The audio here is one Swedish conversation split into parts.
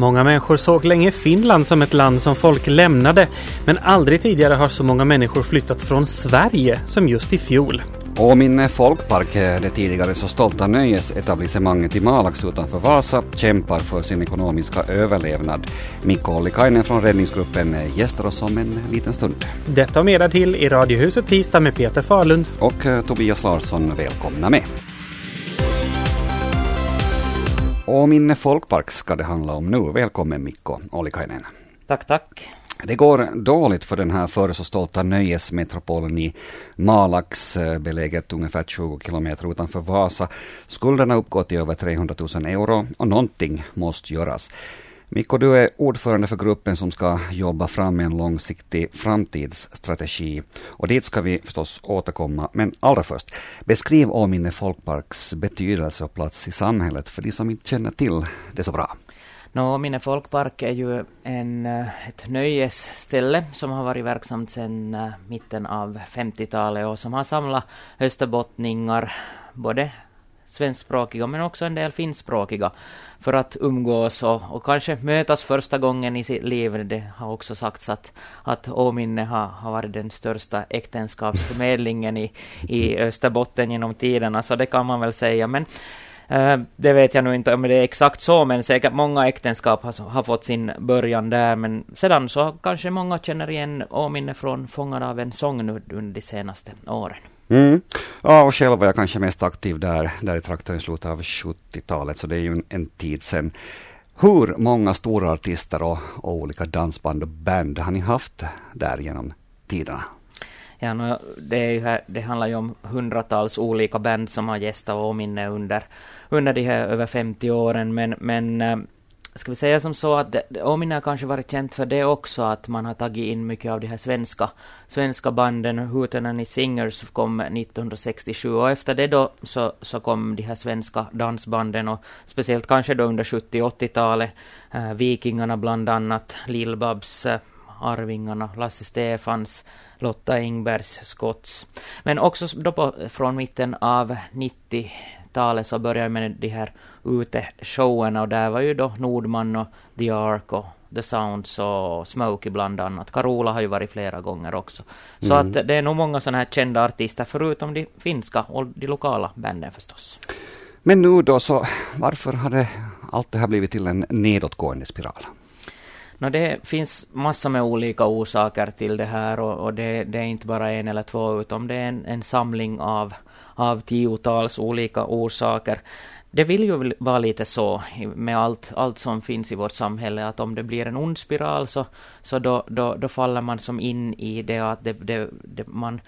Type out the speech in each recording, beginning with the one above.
Många människor såg länge Finland som ett land som folk lämnade, men aldrig tidigare har så många människor flyttat från Sverige som just i fjol. Och min folkpark, det tidigare så stolta nöjesetablissemanget i Malax utanför Vasa, kämpar för sin ekonomiska överlevnad. Mikko Ollikainen från räddningsgruppen gästar oss om en liten stund. Detta och mera till i Radiohuset tisdag med Peter Farlund. Och eh, Tobias Larsson, välkomna med. Och min folkpark ska det handla om nu. Välkommen Mikko Ollikainen. Tack, tack. Det går dåligt för den här förr så stolta nöjesmetropolen i Malax, eh, beläget ungefär 20 kilometer utanför Vasa. Skulderna uppgår till över 300 000 euro och någonting måste göras. Mikko, du är ordförande för gruppen som ska jobba fram en långsiktig framtidsstrategi. Och dit ska vi förstås återkomma. Men allra först, beskriv Åminne folkparks betydelse och plats i samhället för de som inte känner till det så bra. Nå, Minne folkpark är ju en, eh, ett nöjesställe som har varit verksamt sedan eh, mitten av 50-talet och som har samlat österbottningar, både svenskspråkiga men också en del finskspråkiga för att umgås och, och kanske mötas första gången i sitt liv. Det har också sagts att, att Åminne har, har varit den största äktenskapsförmedlingen i, i Österbotten genom tiderna, så det kan man väl säga. Men eh, det vet jag nu inte om det är exakt så, men säkert många äktenskap har, har fått sin början där. Men sedan så kanske många känner igen Åminne från Fångad av en sång nu under de senaste åren. Mm. Ja, och själv var jag kanske mest aktiv där, där i trakten i slutet av 70-talet, så det är ju en, en tid sedan. Hur många stora artister och, och, olika dansband och band har ni haft där genom tiderna? Ja, no, det, är ju här, det handlar ju om hundratals olika band som har gästat Åminne under, under de här över 50 åren, men, men eh, ska vi säga som så att Omina har kanske varit känt för det också, att man har tagit in mycket av de här svenska, svenska banden. Hootenanny Singers kom 1967 och efter det då så, så kom de här svenska dansbanden och speciellt kanske då under 70 80-talet, eh, Vikingarna bland annat, Lill-Babs, eh, Arvingarna, Lasse Stefans, Lotta Ingbergs, Scotts. Men också då på, från mitten av 90 talet så började jag med de här uteshowerna och där var ju då Nordman och The Ark och The Sounds och Smokey bland annat. Carola har ju varit flera gånger också. Så mm. att det är nog många sådana här kända artister förutom de finska och de lokala banden förstås. Men nu då så, varför har det allt det här blivit till en nedåtgående spiral? No, det finns massor med olika orsaker till det här och, och det, det, är inte bara en eller två utan det är en, en samling av av tiotals olika orsaker. Det vill ju vara lite så med allt, allt som finns i vårt samhälle, att om det blir en ond spiral så, så då, då, då faller man som in i det att det, det, det, man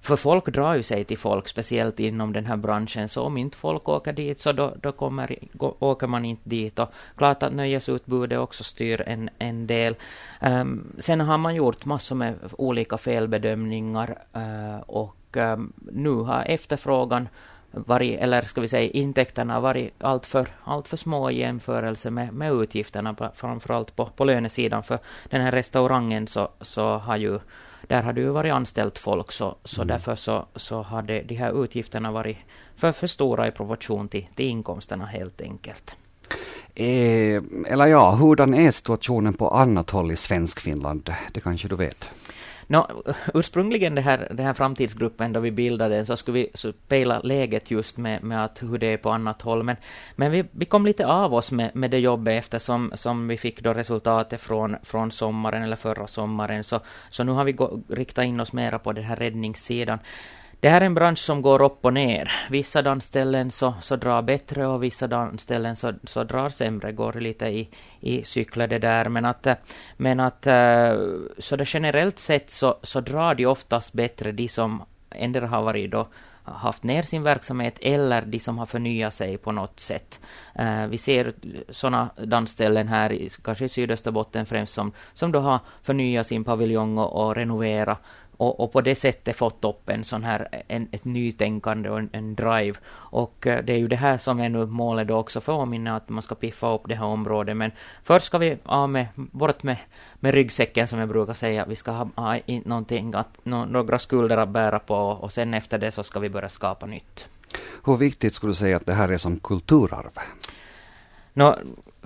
för folk drar ju sig till folk, speciellt inom den här branschen, så om inte folk åker dit så då, då kommer, åker man inte dit. Och klart att nöjesutbudet också styr en, en del. Um, sen har man gjort massor med olika felbedömningar uh, och nu har efterfrågan varit, eller ska vi säga intäkterna varit alltför allt för små i jämförelse med, med utgifterna, framförallt på, på lönesidan. För den här restaurangen så, så har ju, där har det ju varit anställt folk, så, så mm. därför så, så har det, de här utgifterna varit för, för stora i proportion till, till inkomsterna helt enkelt. Eh, eller ja, hurdan är situationen på annat håll i Svenskfinland? Det kanske du vet? No, ursprungligen det här, den här framtidsgruppen, då vi bildade den, så skulle vi spela läget just med, med att hur det är på annat håll. Men, men vi, vi kom lite av oss med, med det jobbet eftersom som vi fick då resultatet från, från sommaren, eller förra sommaren. Så, så nu har vi gå, riktat in oss mera på den här räddningssidan. Det här är en bransch som går upp och ner. Vissa dansställen så, så drar bättre och vissa dansställen så, så drar sämre, går lite i, i cykler det där. Men att, men att eh, så det generellt sett så, så drar de oftast bättre, de som ändå har varit då haft ner sin verksamhet eller de som har förnyat sig på något sätt. Uh, vi ser sådana dansställen här, kanske i sydöstra botten främst, som, som då har förnyat sin paviljong och, och renoverat och, och, på det sättet fått upp en sån här, en, ett nytänkande och en, en drive. Och eh, det är ju det här som är nu målet då också för Åminne, att man ska piffa upp det här området. Men först ska vi av med, bort med, med ryggsäcken som jag brukar säga. Vi ska ha, ha någonting att, no, några skulder att bära på och sen efter det så ska vi börja skapa nytt. Hur viktigt skulle du säga att det här är som kulturarv? No,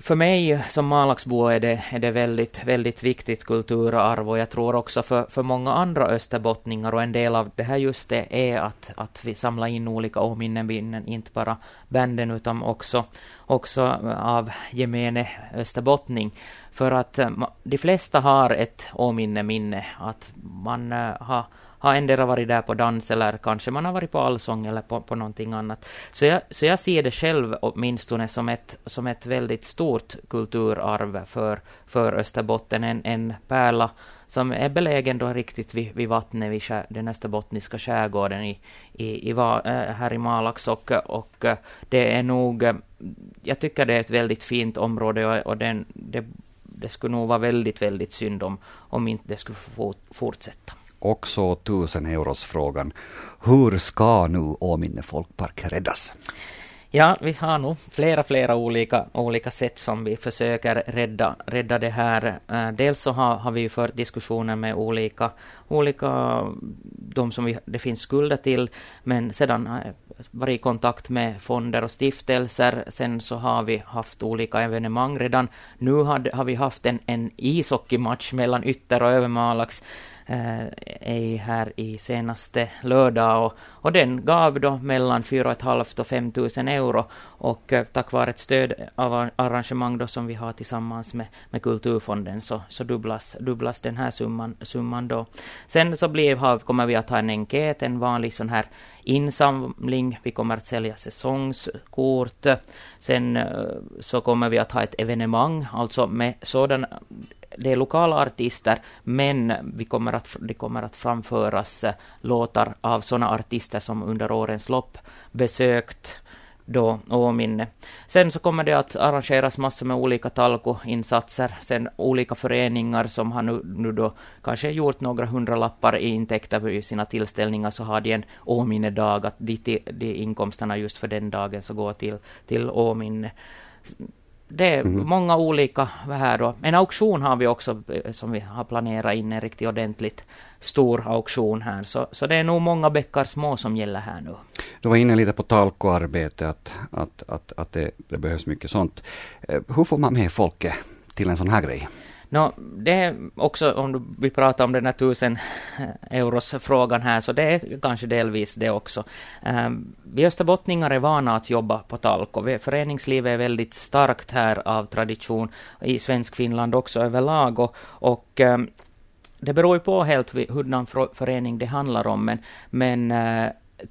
för mig som Malaxbo är det, är det väldigt, väldigt viktigt kulturarv och jag tror också för, för många andra österbottningar och en del av det här just det är att, att vi samlar in olika åminnen, inte bara banden utan också, också av gemene österbottning. För att eh, de flesta har ett åminne minne, att man eh, har har endera varit där på dans eller kanske man har varit på allsång eller på, på någonting annat. Så jag, så jag ser det själv åtminstone som ett, som ett väldigt stort kulturarv för, för Österbotten, en, en pärla som är belägen då riktigt vid, vid vattnet, vid skär, den österbottniska skärgården i, i, i, eh, här i Malax. Och, och eh, det är nog, eh, jag tycker det är ett väldigt fint område och, och den, det, det skulle nog vara väldigt, väldigt synd om, om inte det skulle få fortsätta också tusen euros frågan. Hur ska nu Åminne folkpark räddas? Ja, vi har nog flera, flera olika, olika sätt som vi försöker rädda, rädda det här. Eh, dels så har, har vi fört diskussioner med olika, olika de som vi, det finns skulder till, men sedan eh, varit i kontakt med fonder och stiftelser. Sen så har vi haft olika evenemang redan. Nu har, har vi haft en, en ishockeymatch mellan Ytter och Övermalax eh, här i senaste lördag och, och den gav då mellan 4 500 och 5 000 euro och eh, tack vare ett stöd eh, av då som vi har tillsammans med, med Kulturfonden så, så dubblas, dubblas den här summan, summan då. Sen så blir, har, kommer vi att ha en enkät, en vanlig sån här insamling, vi kommer att sälja säsongskort, sen eh, så kommer vi att ha ett evenemang, alltså med sådana det är lokala artister, men vi kommer att, det kommer att framföras låtar av sådana artister som under årens lopp besökt då Åminne. Sen så kommer det att arrangeras massor med olika talkoinsatser, sen olika föreningar som har nu, nu då kanske gjort några hundralappar i intäkter vid sina tillställningar, så har de en Åminnedag, att de, de inkomsterna just för den dagen så går till, till Åminne det är mm. många olika här då. En auktion har vi också eh, som vi har planerat in en riktigt ordentligt stor auktion här. Så, så det är nog många bäckar små som gäller här nu. Du var inne lite på talkoarbete, att, att, att, att det, det behövs mycket sånt. Eh, hur får man med folket till en sån här grej? No, det är också, om vi pratar om den här tusen-euros-frågan eh, här, så det är kanske delvis det också. Eh, vi österbottningar är vana att jobba på talko. Föreningslivet är väldigt starkt här av tradition, i svensk Finland också överlag. Och, och eh, det beror ju på helt hurdan förening det handlar om, men, men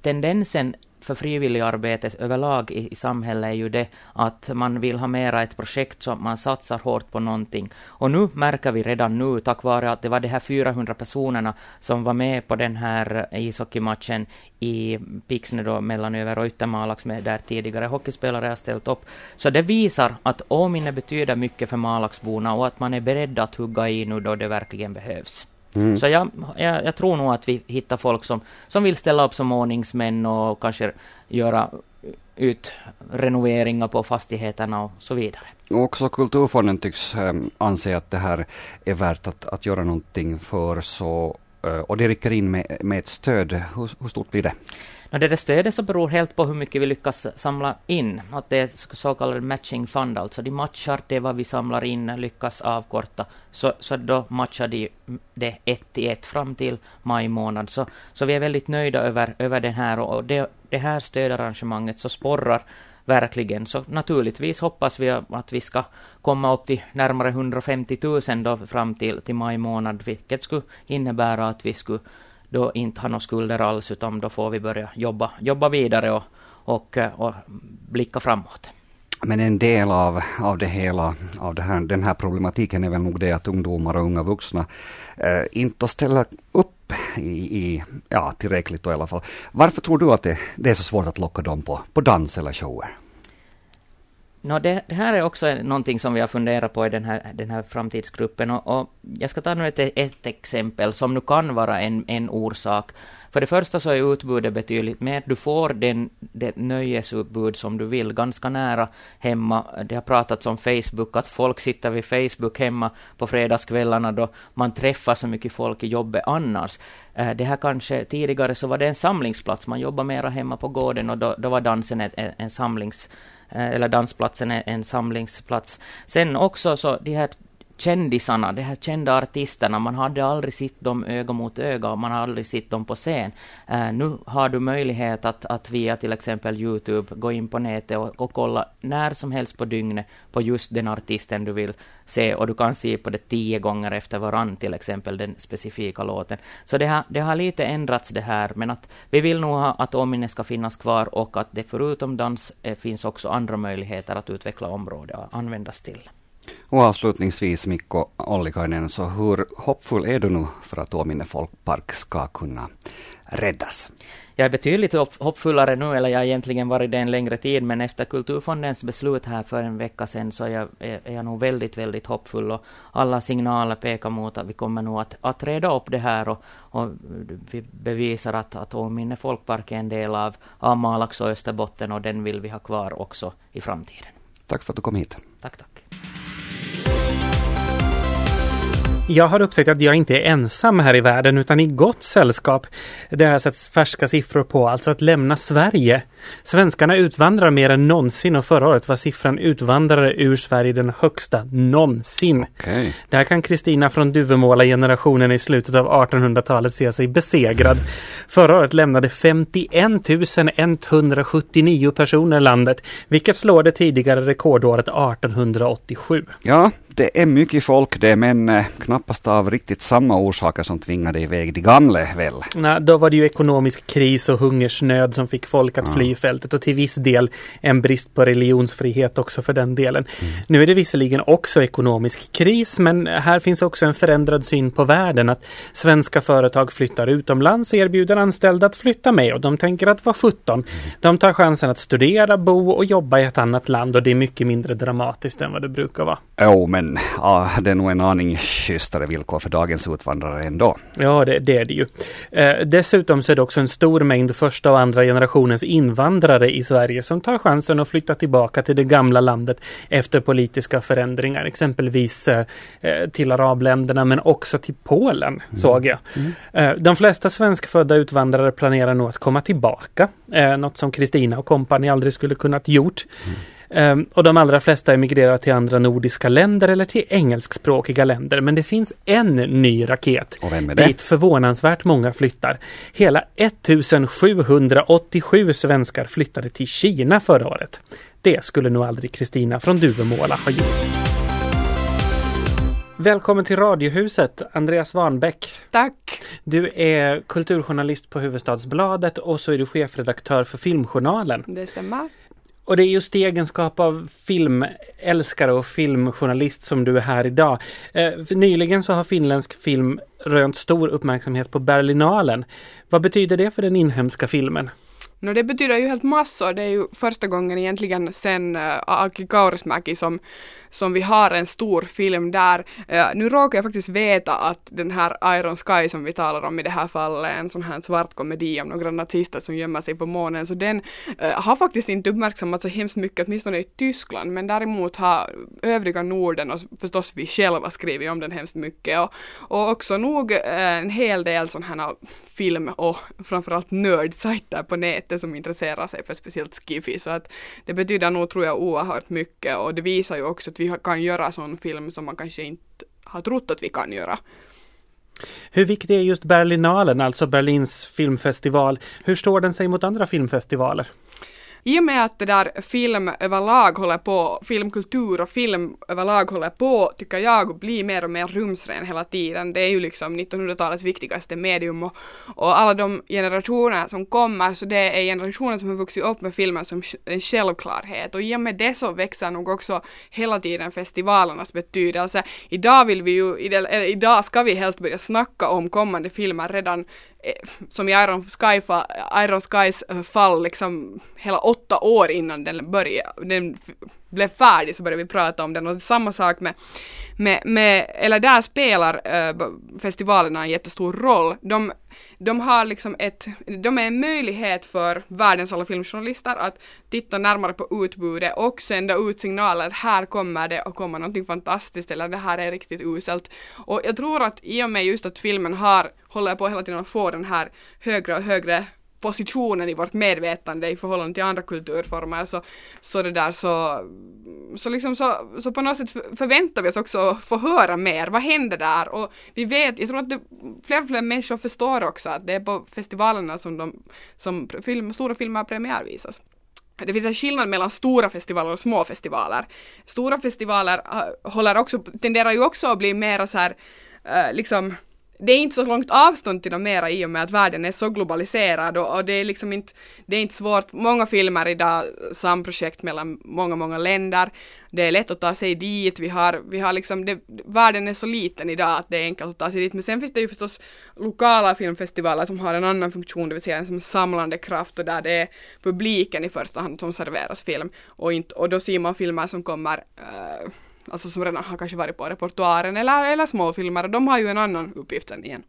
tendensen för frivilligarbetet överlag i, i samhället är ju det att man vill ha mera ett projekt så man satsar hårt på någonting. Och nu märker vi redan nu, tack vare att det var de här 400 personerna som var med på den här ishockeymatchen i Pixne då mellan Över och Yttermalax med där tidigare hockeyspelare har ställt upp. Så det visar att Åminne betyder mycket för Malaxborna och att man är beredd att hugga i nu då det verkligen behövs. Mm. Så jag, jag, jag, tror nog att vi hittar folk som, som vill ställa upp som ordningsmän och kanske göra utrenoveringar på fastigheterna och så vidare. Och också Kulturfonden tycks äh, anse att det här är värt att, att göra någonting för, så, äh, och det rycker in med, med ett stöd. Hur, hur stort blir det? No, det där stödet så beror helt på hur mycket vi lyckas samla in. Att det är så kallad matching fund, alltså de matchar det vad vi samlar in, lyckas avkorta, så, så då matchar de det ett i ett fram till maj månad. Så, så vi är väldigt nöjda över, över den här och det, det här stödarrangemanget så sporrar verkligen. Så naturligtvis hoppas vi att vi ska komma upp till närmare 150 000 då fram till, till maj månad, vilket skulle innebära att vi skulle då inte har några skulder alls, utan då får vi börja jobba, jobba vidare och, och, eh, och blicka framåt. Men en del av, av det hela, av det här, den här problematiken är väl nog det att ungdomar och unga vuxna eh, inte ställer upp i, i, ja, tillräckligt då i alla fall. Varför tror du att det, det är så svårt att locka dem på, på dans eller shower? No, det, det, här är också någonting som vi har funderat på i den här, den här framtidsgruppen. Och, och jag ska ta nu ett, ett exempel som nu kan vara en, en orsak. För det första så är utbudet betydligt mer. Du får den, det nöjesutbud som du vill ganska nära hemma. Det har pratats om Facebook, att folk sitter vid Facebook hemma på fredagskvällarna då man träffar så mycket folk i jobbet annars. Eh, det här kanske tidigare så var det en samlingsplats, man jobbade mera hemma på gården och då, då var dansen en, en samlings Eh, eller dansplatsen är en samlingsplats. Sen också så de här kändisarna, de här kända artisterna, man hade aldrig sett dem öga mot öga, man har aldrig sett dem på scen. Uh, nu har du möjlighet att, att via till exempel Youtube gå in på nätet och, och kolla när som helst på dygnet på just den artisten du vill se och du kan se på det tio gånger efter varann till exempel den specifika låten. Så det har, det har lite ändrats det här men att vi vill nog ha att åminne ska finnas kvar och att det förutom dans eh, finns också andra möjligheter att utveckla området och användas till. Och avslutningsvis Mikko Ollikainen, så hur hoppfull är du nu för att Åminne folkpark ska kunna räddas? Jag är betydligt hoppfullare nu, eller jag har egentligen varit det en längre tid, men efter Kulturfondens beslut här för en vecka sedan så är jag, är jag nog väldigt, väldigt hoppfull och alla signaler pekar mot att vi kommer nog att, att reda upp det här och, och vi bevisar att, att Åminne folkpark är en del av, av Malax och Österbotten och den vill vi ha kvar också i framtiden. Tack för att du kom hit. Tack, tack. Jag har upptäckt att jag inte är ensam här i världen utan i gott sällskap. Det har jag sett färska siffror på, alltså att lämna Sverige. Svenskarna utvandrar mer än någonsin och förra året var siffran utvandrare ur Sverige den högsta någonsin. Okay. Där kan Kristina från Duvemåla-generationen i slutet av 1800-talet se sig besegrad. Förra året lämnade 51 179 personer landet, vilket slår det tidigare rekordåret 1887. Ja, det är mycket folk det, men eh, knappast av riktigt samma orsaker som tvingade iväg de gamla väl? Nej, då var det ju ekonomisk kris och hungersnöd som fick folk att fly fältet och till viss del en brist på religionsfrihet också för den delen. Mm. Nu är det visserligen också ekonomisk kris, men här finns också en förändrad syn på världen. Att svenska företag flyttar utomlands och erbjuder anställda att flytta med och de tänker att vara 17. Mm. De tar chansen att studera, bo och jobba i ett annat land och det är mycket mindre dramatiskt än vad det brukar vara. Jo, men ja, det är nog en aning schysstare villkor för dagens utvandrare ändå. Ja, det, det är det ju. Eh, dessutom så är det också en stor mängd första och andra generationens invandrare i Sverige som tar chansen att flytta tillbaka till det gamla landet efter politiska förändringar, exempelvis eh, eh till arabländerna men också till Polen, mm. såg jag. Mm. Eh, de flesta svenskfödda utvandrare planerar nog att komma tillbaka, eh, något som Kristina och kompani aldrig skulle kunnat gjort. Mm. Um, och de allra flesta emigrerar till andra nordiska länder eller till engelskspråkiga länder. Men det finns en ny raket och vem är det? dit förvånansvärt många flyttar. Hela 1787 svenskar flyttade till Kina förra året. Det skulle nog aldrig Kristina från Duvemåla ha gjort. Välkommen till Radiohuset, Andreas Warnbäck. Tack! Du är kulturjournalist på Huvudstadsbladet och så är du chefredaktör för Filmjournalen. Det stämmer. Och det är just i egenskap av filmälskare och filmjournalist som du är här idag. Eh, nyligen så har finländsk film rönt stor uppmärksamhet på Berlinalen. Vad betyder det för den inhemska filmen? No, det betyder ju helt massor. Det är ju första gången egentligen sen uh, Aki Kaurismäki som, som vi har en stor film där. Uh, nu råkar jag faktiskt veta att den här Iron Sky som vi talar om i det här fallet, en sån här svart komedi om några nazister som gömmer sig på månen, så den uh, har faktiskt inte uppmärksammats så hemskt mycket, åtminstone i Tyskland, men däremot har övriga Norden och förstås vi själva skrivit om den hemskt mycket och, och också nog en hel del sån här film och framförallt nördsajter på nätet som intresserar sig för speciellt skiffy så att det betyder nog tror jag oerhört mycket och det visar ju också att vi kan göra sån film som man kanske inte har trott att vi kan göra. Hur viktig är just Berlinalen, alltså Berlins filmfestival? Hur står den sig mot andra filmfestivaler? I och med att det där film överlag håller på, filmkultur och film överlag håller på, tycker jag, att bli mer och mer rumsren hela tiden. Det är ju liksom 1900-talets viktigaste medium och, och alla de generationer som kommer, så det är generationer som har vuxit upp med filmen som en självklarhet och i och med det så växer nog också hela tiden festivalernas betydelse. Idag vill vi ju, eller idag ska vi helst börja snacka om kommande filmer redan som i Iron, Sky, Iron Skys eh, fall liksom hela åtta år innan den började, den blev färdig så började vi prata om den och samma sak med, med, med eller där spelar äh, festivalerna en jättestor roll. De, de har liksom ett, de är en möjlighet för världens alla filmjournalister att titta närmare på utbudet och sända ut signaler, här kommer det att komma någonting fantastiskt eller det här är riktigt uselt. Och jag tror att i och med just att filmen har, håller på hela tiden att få den här högre och högre positionen i vårt medvetande i förhållande till andra kulturformer så, så det där så, så liksom så, så på något sätt förväntar vi oss också att få höra mer. Vad händer där? Och vi vet, jag tror att det, fler och fler människor förstår också att det är på festivalerna som, de, som film, stora filmer premiärvisas. Det finns en skillnad mellan stora festivaler och små festivaler. Stora festivaler äh, håller också, tenderar ju också att bli mera så här, äh, liksom det är inte så långt avstånd till dem mera i och med att världen är så globaliserad och, och, det är liksom inte, det är inte svårt. Många filmer idag, samprojekt mellan många, många länder. Det är lätt att ta sig dit. Vi har, vi har liksom, det, världen är så liten idag att det är enkelt att ta sig dit. Men sen finns det ju förstås lokala filmfestivaler som har en annan funktion, det vill säga en som samlande kraft och där det är publiken i första hand som serveras film. Och, inte, och då ser man filmer som kommer uh, alltså som redan har kanske varit på repertoaren eller, eller småfilmer, de har ju en annan uppgift sen igen.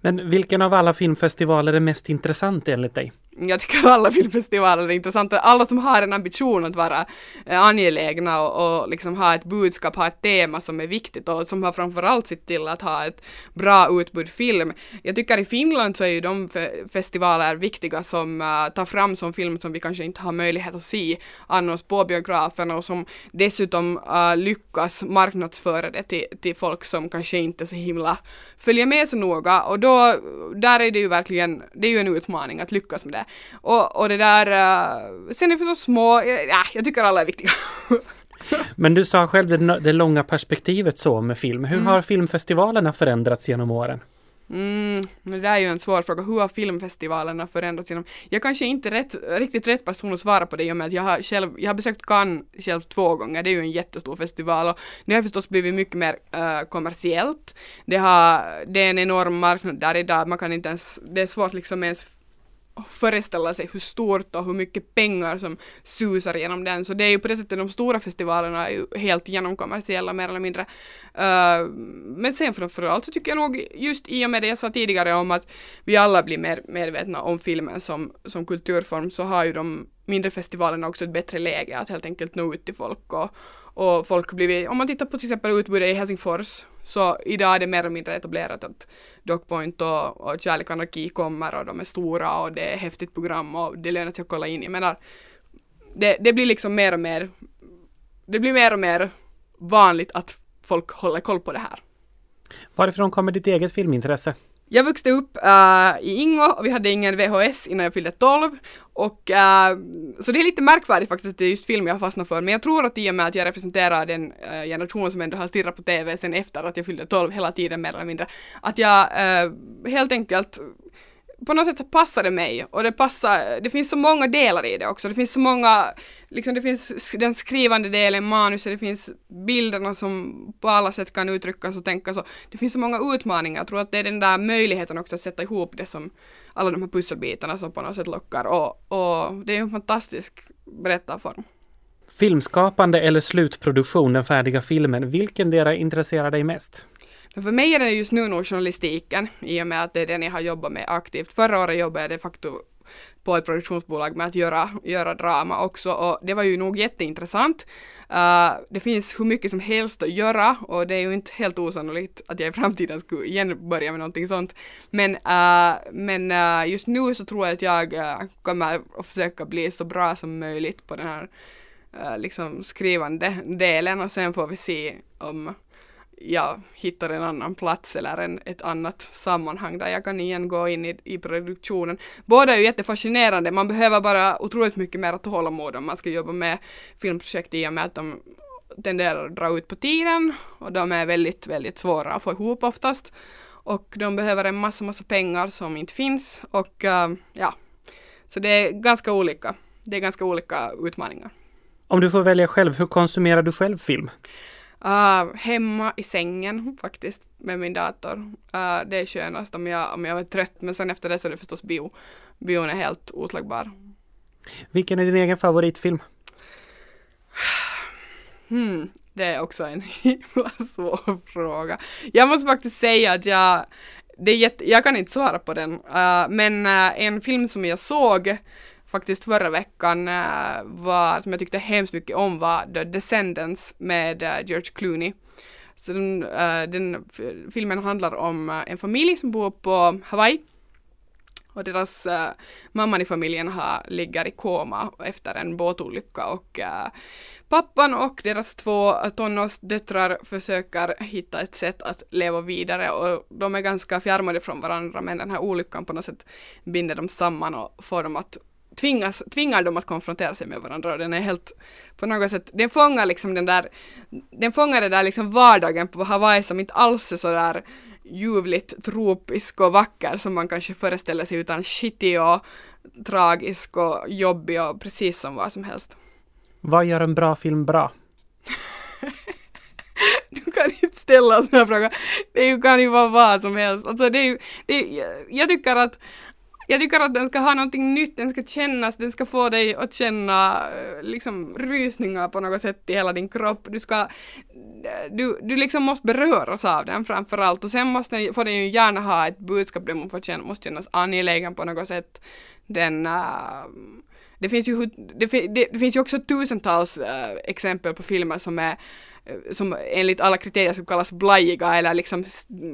Men vilken av alla filmfestivaler är mest intressant enligt dig? Jag tycker alla filmfestivaler är intressanta. Alla som har en ambition att vara eh, angelägna och, och liksom ha ett budskap, ha ett tema som är viktigt och som har framförallt sett till att ha ett bra utbud film. Jag tycker i Finland så är ju de festivaler viktiga som uh, tar fram sån film som vi kanske inte har möjlighet att se annars på biograferna och som dessutom uh, lyckas marknadsföra det till, till folk som kanske inte så himla följer med så noga och då, där är det ju verkligen, det är ju en utmaning att lyckas med det. Och, och det där, uh, sen är det förstås små, ja, jag tycker alla är viktiga. Men du sa själv det, det långa perspektivet så med film. Hur mm. har filmfestivalerna förändrats genom åren? Mm, det där är ju en svår fråga. Hur har filmfestivalerna förändrats genom... Jag kanske inte är rätt, riktigt rätt person att svara på det i och med att jag har själv, jag har besökt Cannes själv två gånger. Det är ju en jättestor festival och det har förstås blivit mycket mer uh, kommersiellt. Det har, det är en enorm marknad där idag, man kan inte ens, det är svårt liksom ens föreställa sig hur stort och hur mycket pengar som susar genom den. Så det är ju på det sättet de stora festivalerna är ju helt genomkommersiella mer eller mindre. Uh, men sen framförallt så tycker jag nog just i och med det jag sa tidigare om att vi alla blir mer medvetna om filmen som, som kulturform så har ju de mindre festivalerna också ett bättre läge att helt enkelt nå ut till folk och, och folk har blivit, om man tittar på till exempel utbudet i Helsingfors, så idag är det mer eller mindre etablerat att Dogpoint och, och Kärlek och anarki kommer och de är stora och det är häftigt program och det lönar sig att kolla in. Jag menar, det, det blir liksom mer och mer, det blir mer och mer vanligt att folk håller koll på det här. Varifrån kommer ditt eget filmintresse? Jag växte upp uh, i Ingo och vi hade ingen VHS innan jag fyllde 12 och uh, så det är lite märkvärdigt faktiskt att det är just film jag har fastnat för. Men jag tror att i och med att jag representerar den eh, uh, generation som ändå har stirrat på TV sen efter att jag fyllde 12 hela tiden mer eller mindre att jag helt enkelt på något sätt passar det mig och det passar, det finns så många delar i det också, det finns så många, liksom det finns den skrivande delen, manuset, det finns bilderna som på alla sätt kan uttryckas och tänkas och det finns så många utmaningar, jag tror att det är den där möjligheten också att sätta ihop det som alla de här pusselbitarna som på något sätt lockar och, och det är en fantastisk berättarform. Filmskapande eller slutproduktion, den färdiga filmen, vilken dera intresserar dig mest? För mig är det just nu nog journalistiken i och med att det är den jag har jobbat med aktivt. Förra året jobbade jag de facto på ett produktionsbolag med att göra, göra drama också och det var ju nog jätteintressant. Uh, det finns hur mycket som helst att göra och det är ju inte helt osannolikt att jag i framtiden skulle igen börja med någonting sånt. Men, uh, men uh, just nu så tror jag att jag kommer att försöka bli så bra som möjligt på den här liksom skrivande delen och sen får vi se om jag hittar en annan plats eller en, ett annat sammanhang där jag kan igen gå in i, i produktionen. Båda är ju jättefascinerande, man behöver bara otroligt mycket mer tålamod om man ska jobba med filmprojekt i och med att de tenderar att dra ut på tiden och de är väldigt, väldigt svåra att få ihop oftast. Och de behöver en massa, massa pengar som inte finns och uh, ja, så det är ganska olika. Det är ganska olika utmaningar. Om du får välja själv, hur konsumerar du själv film? Uh, hemma i sängen faktiskt med min dator. Uh, det är skönast om jag, om jag är trött men sen efter det så är det förstås bio. Bion är helt oslagbar. Vilken är din egen favoritfilm? Hmm, det är också en himla svår fråga. Jag måste faktiskt säga att jag, det är jätte, jag kan inte svara på den, uh, men en film som jag såg faktiskt förra veckan uh, var, som jag tyckte hemskt mycket om var The Descendants med eh, George Clooney. Så den, eh, den filmen handlar om en familj som bor på Hawaii och deras äh, mamman i familjen har, ligger i koma efter en båtolycka och äh, pappan och deras två tonårsdöttrar försöker hitta ett sätt att leva vidare och de är ganska fjärmade från varandra men den här olyckan på något sätt binder dem samman och får dem att tvingas, tvingar dem att konfrontera sig med varandra och den är helt, på något sätt, den fångar liksom den där, den fångar det där liksom vardagen på Hawaii som inte alls är sådär ljuvligt tropisk och vacker som man kanske föreställer sig utan skitig och tragisk och jobbig och precis som vad som helst. Vad gör en bra film bra? du kan inte ställa sådana frågor. Det kan ju vara vad som helst. Alltså det är, det jag tycker att jag tycker att den ska ha någonting nytt, den ska kännas, den ska få dig att känna eh, liksom rysningar på något sätt i hela din kropp. Du ska, eh, du, du liksom måste beröras av den framför allt och sen måste den, får den ju gärna ha ett budskap, den måste, känna, måste kännas angelägen på något sätt. Den, uh, det finns ju, det, det, det, finns ju också tusentals uh, exempel på filmer som är som enligt alla kriterier skulle kallas blajiga eller liksom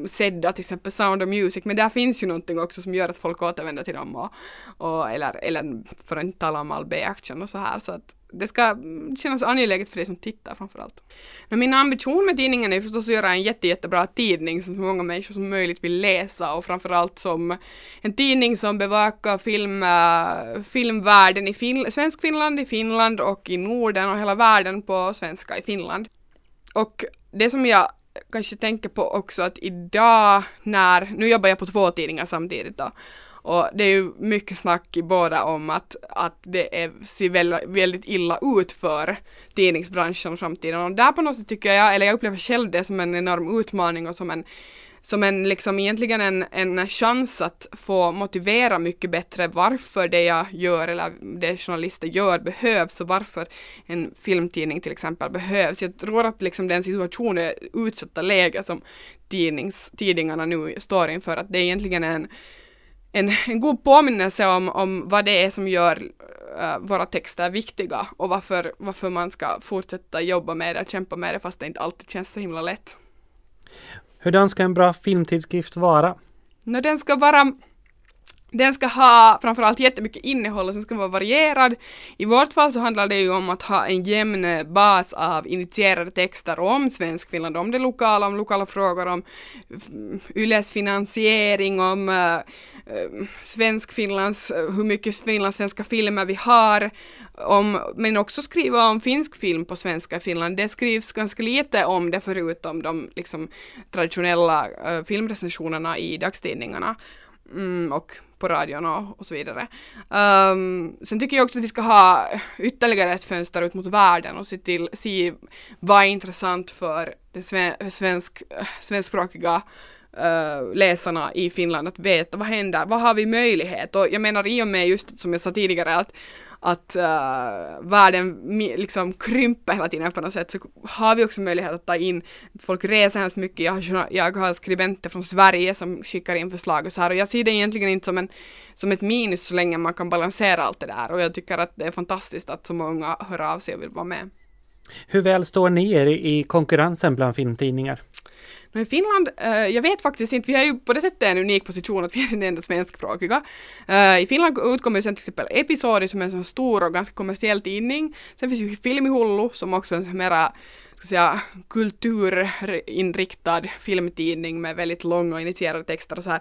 sedda, till exempel Sound of Music, men där finns ju någonting också som gör att folk återvänder till dem och, och eller, eller för att inte tala om all B-action och så här, så att det ska kännas angeläget för dig som tittar framförallt. Men min ambition med tidningen är förstås att göra en jätte, jättebra tidning som så många människor som möjligt vill läsa och framförallt som en tidning som bevakar film, äh, filmvärlden i fin svensk Finland, i Finland och i Norden och hela världen på svenska i Finland. Och det som jag kanske tänker på också att idag när, nu jobbar jag på två tidningar samtidigt då, och det är ju mycket snack i båda om att, att det är, ser väldigt, väldigt illa ut för tidningsbranschen i framtiden. Och där på något sätt tycker jag, eller jag upplever själv det som en enorm utmaning och som en som en liksom egentligen en, en chans att få motivera mycket bättre varför det jag gör eller det journalister gör behövs och varför en filmtidning till exempel behövs. Jag tror att liksom den situationen, utsatta läge som tidnings, tidningarna nu står inför, att det är egentligen en en, en god påminnelse om, om vad det är som gör uh, våra texter viktiga och varför, varför man ska fortsätta jobba med det, kämpa med det fast det inte alltid känns så himla lätt. Hurdan ska en bra filmtidskrift vara? No, den ska vara den ska ha framförallt jättemycket innehåll och sen ska vara varierad. I vårt fall så handlar det ju om att ha en jämn bas av initierade texter om Svenskfinland, om det lokala, om lokala frågor, om Yles finansiering, om eh, eh, uh, Svenskfinlands, eh, hur mycket finlandssvenska filmer vi har, om, men också skriva om finsk film på svenska i Finland. Det skrivs ganska lite om det förutom de liksom, traditionella äh, filmrecensionerna i dagstidningarna. Mm, och på radion och, och så vidare. Um, sen tycker jag också att vi ska ha ytterligare ett fönster ut mot världen och se till, se vad är intressant för de svensk, eh, svenskspråkiga uh, läsarna i Finland att veta vad händer, vad har vi möjlighet och jag menar i och med just som jag sa tidigare att att uh, världen liksom krymper hela tiden på något sätt så har vi också möjlighet att ta in, folk reser hemskt mycket, jag har, jag har skribenter från Sverige som skickar in förslag och så här och jag ser det egentligen inte som, en, som ett minus så länge man kan balansera allt det där och jag tycker att det är fantastiskt att så många hör av sig och vill vara med. Hur väl står ni er i konkurrensen bland filmtidningar? Men Finland, uh, jag vet faktiskt inte, vi har ju på det sättet en unik position att vi är den enda svenskspråkiga. Uh, I Finland utkommer ju sen till exempel Episodi som är en sån stor och ganska kommersiell tidning. Sen finns ju Filmihullu som också är en sån mera ska säga, kulturinriktad filmtidning med väldigt långa och initierade texter och så här.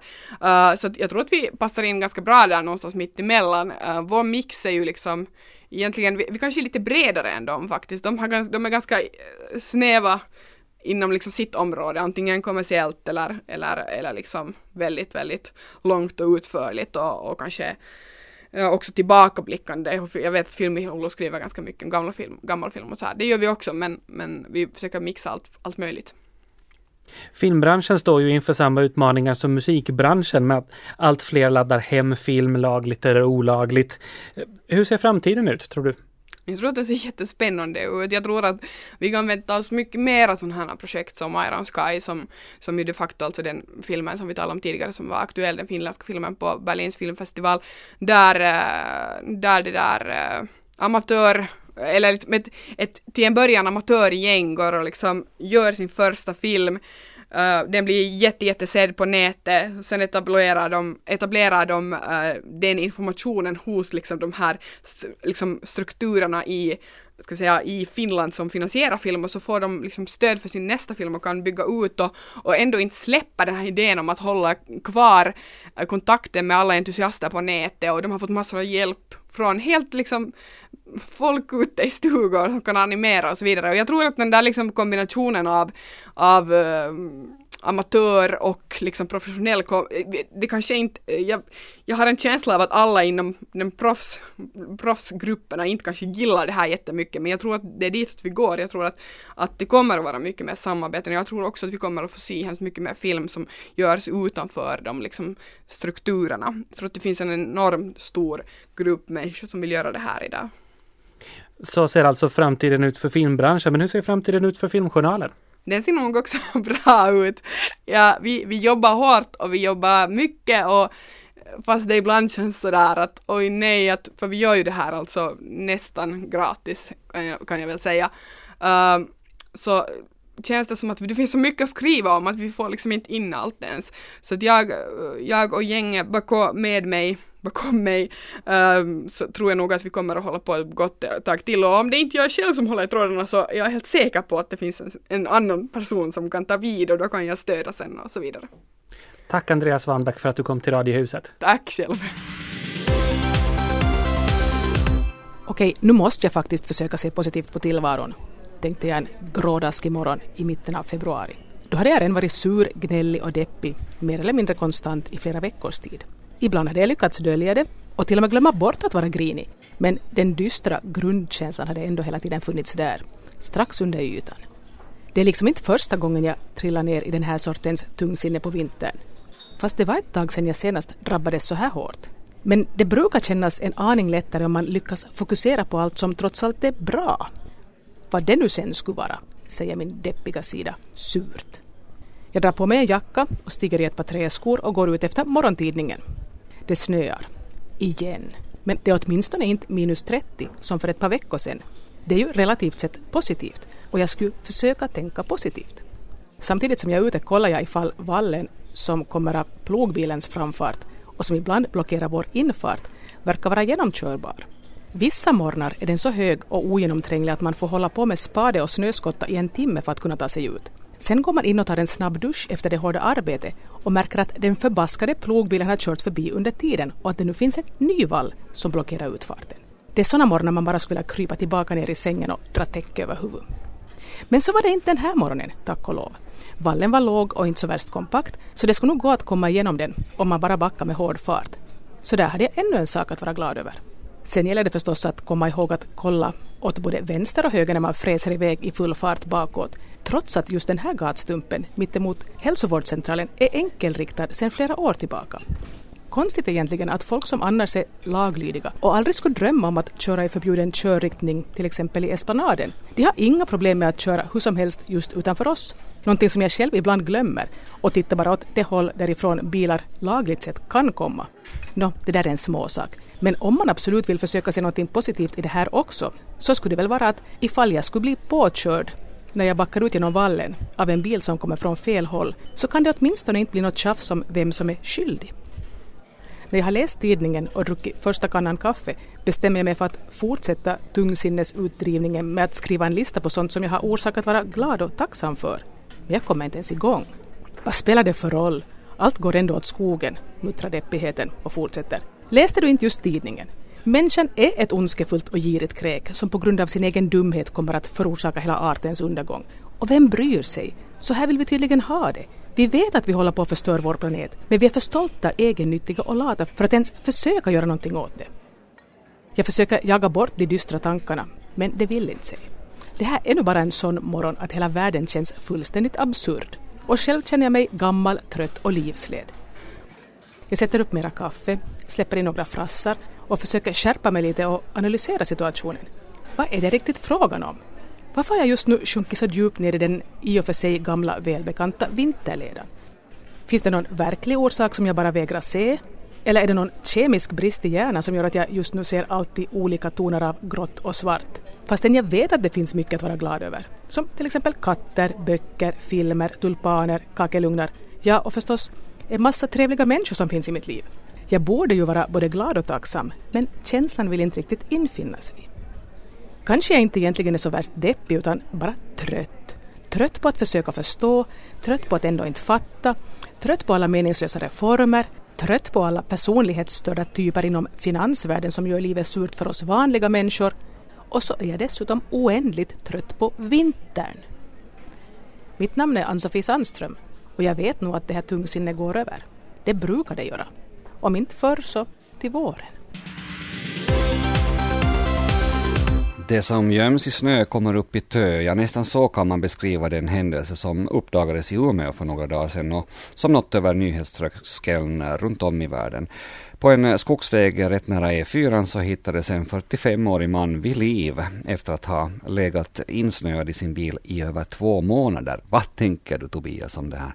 Uh, så jag tror att vi passar in ganska bra där någonstans mitt emellan. Uh, vår mix är ju liksom egentligen, vi, vi kanske är lite bredare än dem faktiskt. De, har, de är ganska snäva inom liksom sitt område, antingen kommersiellt eller, eller, eller liksom väldigt, väldigt långt och utförligt och, och kanske eh, också tillbakablickande. Jag vet att Filmihullu skriver ganska mycket om gamla film, gammal film och så här. Det gör vi också men, men vi försöker mixa allt, allt möjligt. Filmbranschen står ju inför samma utmaningar som musikbranschen med att allt fler laddar hem film lagligt eller olagligt. Eh, hur ser framtiden ut tror du? Jag tror att det ser jättespännande ut. Jag tror att vi kan vänta oss mycket mera sådana här projekt som Iron Sky som, som ju de facto alltså den filmen som vi talade om tidigare som var aktuell, den finländska filmen på Berlins filmfestival, där, eh, där det där eh, amatör eller liksom ett, ett till en början amatörgäng går och liksom gör sin första film Uh, den blir jätte, jättesedd på nätet, sen etablerar de, etablerar de uh, den informationen hos liksom de här liksom strukturerna i ska säga, i Finland som finansierar film och så får de liksom stöd för sin nästa film och kan bygga ut och, och ändå inte släppa den här idén om att hålla kvar eh, kontakten med alla entusiaster på nätet och de har fått massor av hjälp från helt liksom folk ute i stugor som kan animera och så vidare. Och jag tror att den där liksom kombinationen av, av uh, amatör och liksom professionell, det kanske inte, jag, jag har en känsla av att alla inom den proffs, proffsgrupperna inte kanske gillar det här jättemycket, men jag tror att det är dit vi går. Jag tror att, att det kommer att vara mycket mer samarbeten. Jag tror också att vi kommer att få se hemskt mycket mer film som görs utanför de liksom strukturerna. Jag tror att det finns en enormt stor grupp människor som vill göra det här idag. Så ser alltså framtiden ut för filmbranschen, men hur ser framtiden ut för filmjournalen? Den ser nog också bra ut. Ja, vi, vi jobbar hårt och vi jobbar mycket och fast det ibland känns sådär att oj nej, att, för vi gör ju det här alltså nästan gratis kan jag, kan jag väl säga. Uh, så känns det som att det finns så mycket att skriva om att vi får liksom inte in allt ens. Så att jag, jag och gänget bakom med mig bakom mig um, så tror jag nog att vi kommer att hålla på ett gott tag till och om det inte är jag själv som håller i trådarna så är jag helt säker på att det finns en, en annan person som kan ta vid och då kan jag stödja sen och så vidare. Tack Andreas Svanbäck för att du kom till Radiohuset. Tack själv. Okej, nu måste jag faktiskt försöka se positivt på tillvaron, tänkte jag en grådaskig morgon i mitten av februari. Då hade jag redan varit sur, gnällig och deppig, mer eller mindre konstant i flera veckors tid. Ibland hade jag lyckats dölja det och till och med glömma bort att vara grinig. Men den dystra grundkänslan hade ändå hela tiden funnits där, strax under ytan. Det är liksom inte första gången jag trillar ner i den här sortens tungsinne på vintern. Fast det var ett tag sedan jag senast drabbades så här hårt. Men det brukar kännas en aning lättare om man lyckas fokusera på allt som trots allt är bra. Vad det nu sen skulle vara, säger min deppiga sida surt. Jag drar på mig en jacka och stiger i ett par träskor och går ut efter morgontidningen. Det snöar. Igen. Men det är åtminstone inte minus 30 som för ett par veckor sedan. Det är ju relativt sett positivt och jag skulle försöka tänka positivt. Samtidigt som jag är ute kollar jag ifall vallen som kommer av plogbilens framfart och som ibland blockerar vår infart verkar vara genomkörbar. Vissa morgnar är den så hög och ogenomtränglig att man får hålla på med spade och snöskotta i en timme för att kunna ta sig ut. Sen går man in och tar en snabb dusch efter det hårda arbetet och märker att den förbaskade plogbilen har kört förbi under tiden och att det nu finns en ny vall som blockerar utfarten. Det är sådana morgnar man bara skulle vilja krypa tillbaka ner i sängen och dra täcke över huvudet. Men så var det inte den här morgonen, tack och lov. Vallen var låg och inte så värst kompakt, så det skulle nog gå att komma igenom den om man bara backar med hård fart. Så där hade jag ännu en sak att vara glad över. Sen gäller det förstås att komma ihåg att kolla åt både vänster och höger när man fräser iväg i full fart bakåt, trots att just den här gatstumpen mittemot hälsovårdscentralen är enkelriktad sedan flera år tillbaka. Konstigt egentligen att folk som annars är laglydiga och aldrig skulle drömma om att köra i förbjuden körriktning, till exempel i Esplanaden, de har inga problem med att köra hur som helst just utanför oss. Någonting som jag själv ibland glömmer och tittar bara åt det håll därifrån bilar lagligt sett kan komma. Nå, det där är en småsak. Men om man absolut vill försöka se något positivt i det här också, så skulle det väl vara att ifall jag skulle bli påkörd när jag backar ut genom vallen av en bil som kommer från fel håll, så kan det åtminstone inte bli något tjafs om vem som är skyldig. När jag har läst tidningen och druckit första kannan kaffe bestämmer jag mig för att fortsätta tungsinnesutdrivningen med att skriva en lista på sånt som jag har orsak att vara glad och tacksam för. Men jag kommer inte ens igång. Vad spelar det för roll? Allt går ändå åt skogen, muttrar deppigheten och fortsätter. Läste du inte just tidningen? Människan är ett ondskefullt och girigt kräk som på grund av sin egen dumhet kommer att förorsaka hela artens undergång. Och vem bryr sig? Så här vill vi tydligen ha det. Vi vet att vi håller på att förstöra vår planet, men vi är för stolta, egennyttiga och lata för att ens försöka göra någonting åt det. Jag försöker jaga bort de dystra tankarna, men det vill inte sig. Det här är nu bara en sån morgon att hela världen känns fullständigt absurd. Och själv känner jag mig gammal, trött och livsled. Jag sätter upp mera kaffe, släpper in några frassar och försöker skärpa mig lite och analysera situationen. vad är det riktigt frågan om? Varför har jag just nu sjunkit så djupt ner i den i och för sig gamla välbekanta vinterledan? Finns det någon verklig orsak som jag bara vägrar se? Eller är det någon kemisk brist i hjärnan som gör att jag just nu ser allt i olika toner av grått och svart? Fastän jag vet att det finns mycket att vara glad över. Som till exempel katter, böcker, filmer, tulpaner, kakelugnar. Ja, och förstås en massa trevliga människor som finns i mitt liv. Jag borde ju vara både glad och tacksam, men känslan vill inte riktigt infinna sig. Kanske jag inte egentligen är så värst deppig utan bara trött. Trött på att försöka förstå, trött på att ändå inte fatta, trött på alla meningslösa reformer, trött på alla personlighetsstörda typer inom finansvärlden som gör livet surt för oss vanliga människor. Och så är jag dessutom oändligt trött på vintern. Mitt namn är Ann-Sofie Sandström och jag vet nog att det här tungsinnet går över. Det brukar det göra. Om inte förr så till våren. Det som göms i snö kommer upp i tö. Ja, nästan så kan man beskriva den händelse som uppdagades i Umeå för några dagar sedan och som nått över nyhetströskeln runt om i världen. På en eh, skogsväg rätt nära E4 så hittades en 45-årig man vid liv efter att ha legat insnöad i sin bil i över två månader. Vad tänker du Tobias om det här?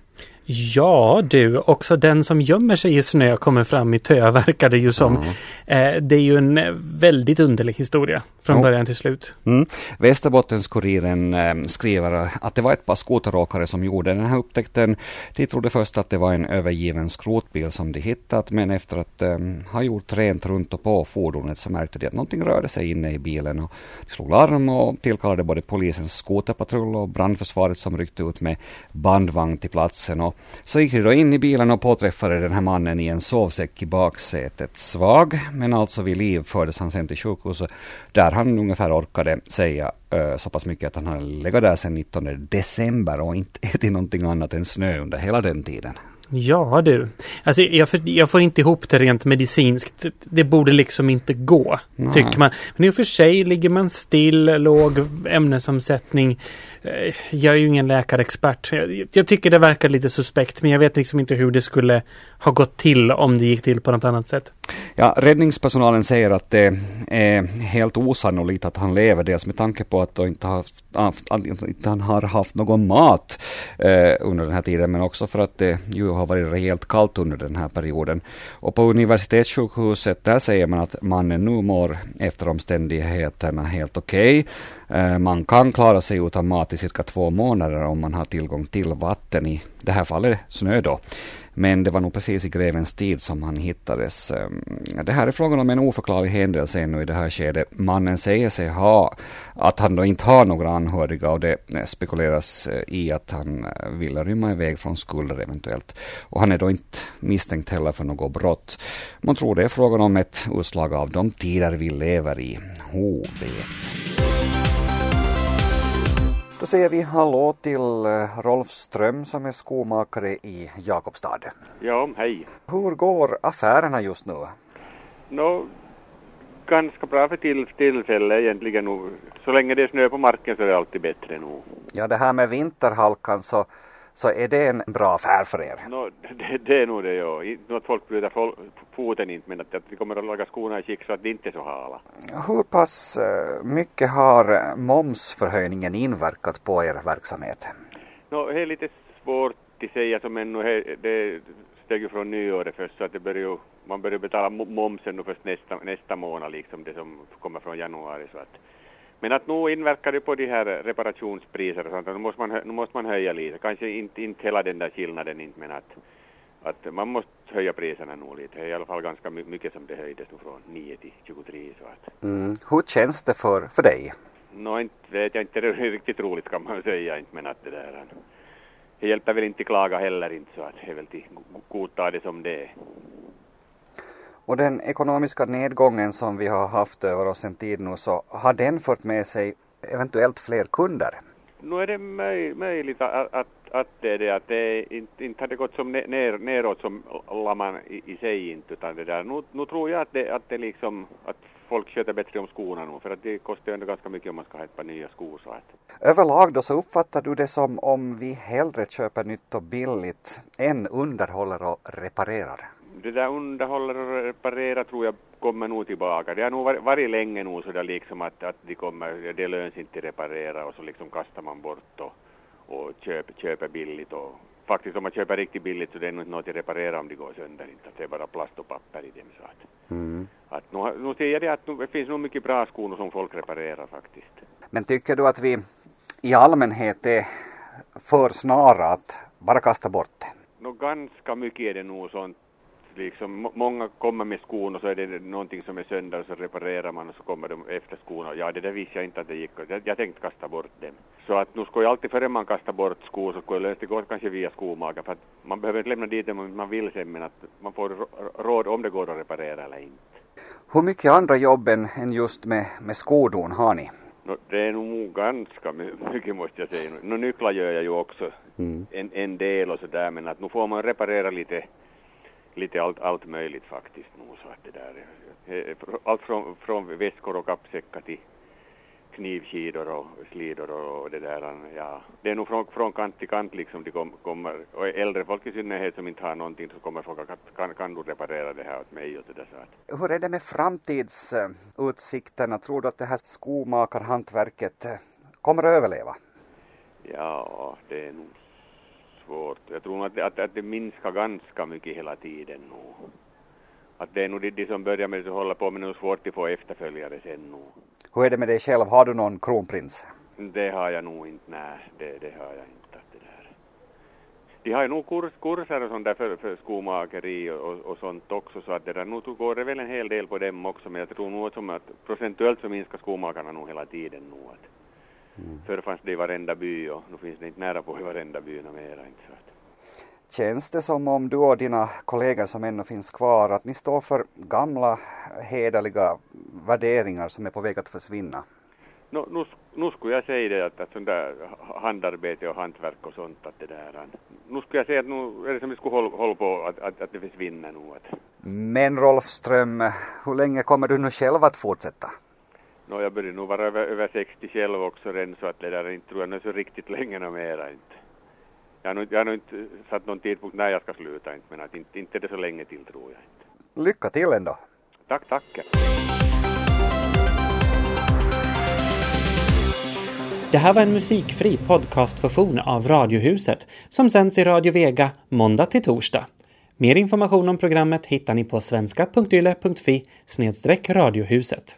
Ja du, också den som gömmer sig i snö kommer fram i tö verkar det ju som. Mm. Eh, det är ju en väldigt underlig historia från oh. början till slut. Mm. Västerbottens-Kuriren eh, skriver att det var ett par skoteråkare som gjorde den här upptäckten. De trodde först att det var en övergiven skrotbil som de hittat men efter att eh, ha gjort rent runt och på fordonet så märkte de att någonting rörde sig inne i bilen. Och de slog larm och tillkallade både polisens skoterpatrull och brandförsvaret som ryckte ut med bandvagn till platsen. Och så gick de då in i bilen och påträffade den här mannen i en sovsäck i baksätet. Svag, men alltså vid liv fördes han sen till sjukhuset där han ungefär orkade säga uh, så pass mycket att han hade legat där sedan 19 december och inte ätit någonting annat än snö under hela den tiden. Ja du, alltså jag, jag, får inte ihop det rent medicinskt. Det borde liksom inte gå, Nej. tycker man. Men i och för sig ligger man still, låg ämnesomsättning. Eh, jag är ju ingen läkarexpert. Jag, jag tycker det verkar lite suspekt, men jag vet liksom inte hur det skulle ha gått till om det gick till på något annat sätt. Ja, räddningspersonalen säger att det är helt osannolikt att han lever, dels med tanke på att han inte, haft, inte han har haft någon mat eh, under den här tiden, men också för att det ju har varit rejält kallt under den här perioden. Och på universitetssjukhuset, där säger man att mannen nu mår efter omständigheterna helt okej. Okay. Eh, man kan klara sig utan mat i cirka två månader om man har tillgång till vatten, i det här fallet snö då. Men det var nog precis i grevens tid som han hittades. Ehm, det här är frågan om en oförklarlig händelse ännu i det här skedet. Mannen säger sig ha, att han då inte har några anhöriga och det eh, spekuleras eh, i att han eh, vill rymma iväg från skulder eventuellt. Och han är då inte misstänkt heller för något brott. Man tror det är frågan om ett utslag av de tider vi lever i. Ho vet? Då säger vi hallå till eh, Rolf Ström som är skomakare i Jakobstad. Ja, hej. Hur går affärerna just nu? No, ganska bra för tillfället egentligen. Så länge det är snö på marken så är det alltid bättre nu. Ja, det här med vinterhalkan så så är det en bra affär för er? No, det, det är nog det, ja. Inte att folk bryter foten inte, men att, att vi kommer att laga skorna i skick så att det inte är så hala. Hur pass eh, mycket har momsförhöjningen inverkat på er verksamhet? No, det är lite svårt att säga som ännu, det steg ju från nyåret först så att det börjar man börjar betala momsen nu först nästa, nästa månad liksom, det som kommer från januari så att men att nu inverkar det på de här reparationspriser och sånt, nu måste man, nu måste man höja lite, kanske inte, inte hela den där skillnaden inte, men att, att man måste höja priserna nog lite, det är i alla fall ganska mycket som det höjdes nu från 9 till 23 så att. Mm. Hur känns det för, för dig? Nå, inte vet jag inte, det är riktigt roligt kan man säga inte, men att det där, det hjälper väl inte klaga heller inte så att det är väl till godta det som det är. Och den ekonomiska nedgången som vi har haft över oss en tid nu, så har den fört med sig eventuellt fler kunder? Nu är det möj, möjligt att, att, att det är det, att det inte, inte hade gått som ner, neråt som lamman i, i sig inte, utan det där. Nu, nu tror jag att det, att det liksom, att folk sköter bättre om skorna nu, för att det kostar ju ändå ganska mycket om man ska ha ett par nya skor. Så att. Överlag då så uppfattar du det som om vi hellre köper nytt och billigt än underhåller och reparerar? Det där underhåller och reparerar tror jag kommer nog tillbaka. Det har nog varit, varit länge nog så där liksom att, att de kommer, det löns inte reparera och så liksom kastar man bort och, och köper, köper billigt och faktiskt om man köper riktigt billigt så det är nog inte något att reparera om de går sönder inte. Det är bara plast och papper i dem. Så att, Mm. att nu, nu ser jag det att nu, det finns nog mycket bra skor som folk reparerar faktiskt. Men tycker du att vi i allmänhet är för snara att bara kasta bort det? Nå, ganska mycket är det nog sånt. Liksom, må- många kommer med skon och så är det någonting som är sönder och så reparerar man och så kommer de efter skon och ja, det där visste jag inte att det gick. Jag, jag tänkte kasta bort dem. Så att nu ska jag alltid före man kastar bort skor så skulle jag lösa det går kanske via skomakaren för att man behöver inte lämna dit dem om man vill sen men att man får rå- råd om det går att reparera eller inte. Hur mycket andra jobb än, just med, med skodon har ni? Nå, det är nog ganska my- mycket måste jag säga. Nå, nycklar gör jag ju också Mm. en, en del och sådär men att nu får man reparera lite, lite allt, allt möjligt faktiskt nu så att det där är- är- allt från, från väskor och kappsäckar till knivskidor och slidor och det där. Ja, det är nog från, från kant till kant liksom de kom, kommer, och äldre folk i synnerhet som inte har någonting så kommer folk att kan, kan du reparera det här åt mig och det där så att Hur är det med framtidsutsikterna? Tror du att det här skomakarhantverket kommer att överleva? Ja, det är nog svårt. Jag tror nog att, att, att det minskar ganska mycket hela tiden nu. Att det är nog de, de som börjar med och håller på med det är nog svårt att få efterföljare sen nu. Hur är det med dig själv? Har du någon kronprins? Det har jag nog inte, nej, det, det har jag inte. Att det där. De har ju nog kurs, kurser och sånt där för, för skomakeri och, och, och sånt också så att det där, nu går det väl en hel del på dem också men jag tror nog som att procentuellt så minskar skomakarna nog hela tiden nu. Att Förr fanns det i varenda by och nu finns det inte nära på i varenda by något mera. Inte så att. Känns det som om du och dina kollegor som ännu finns kvar, att ni står för gamla hederliga värderingar som är på väg att försvinna? No, nu, nu skulle jag säga det att, att sånt där handarbete och hantverk och sånt att det där. Nu skulle jag säga att nu är det som vi skulle hålla, hålla på att, att, att det försvinner nu. Att, Men Rolf Ström, hur länge kommer du nu själv att fortsätta? No, jag börjar nog vara över, över 60 själv också redan så att det där inte tror jag nu så riktigt länge något mera inte. Jag har, nog, jag har nog inte satt någon tidpunkt när jag ska sluta inte men att inte, inte är det så länge till tror jag inte. Lycka till ändå! Tack, tack. Det här var en musikfri podcastversion av Radiohuset som sänds i Radio Vega måndag till torsdag. Mer information om programmet hittar ni på svenska.yle.fi radiohuset.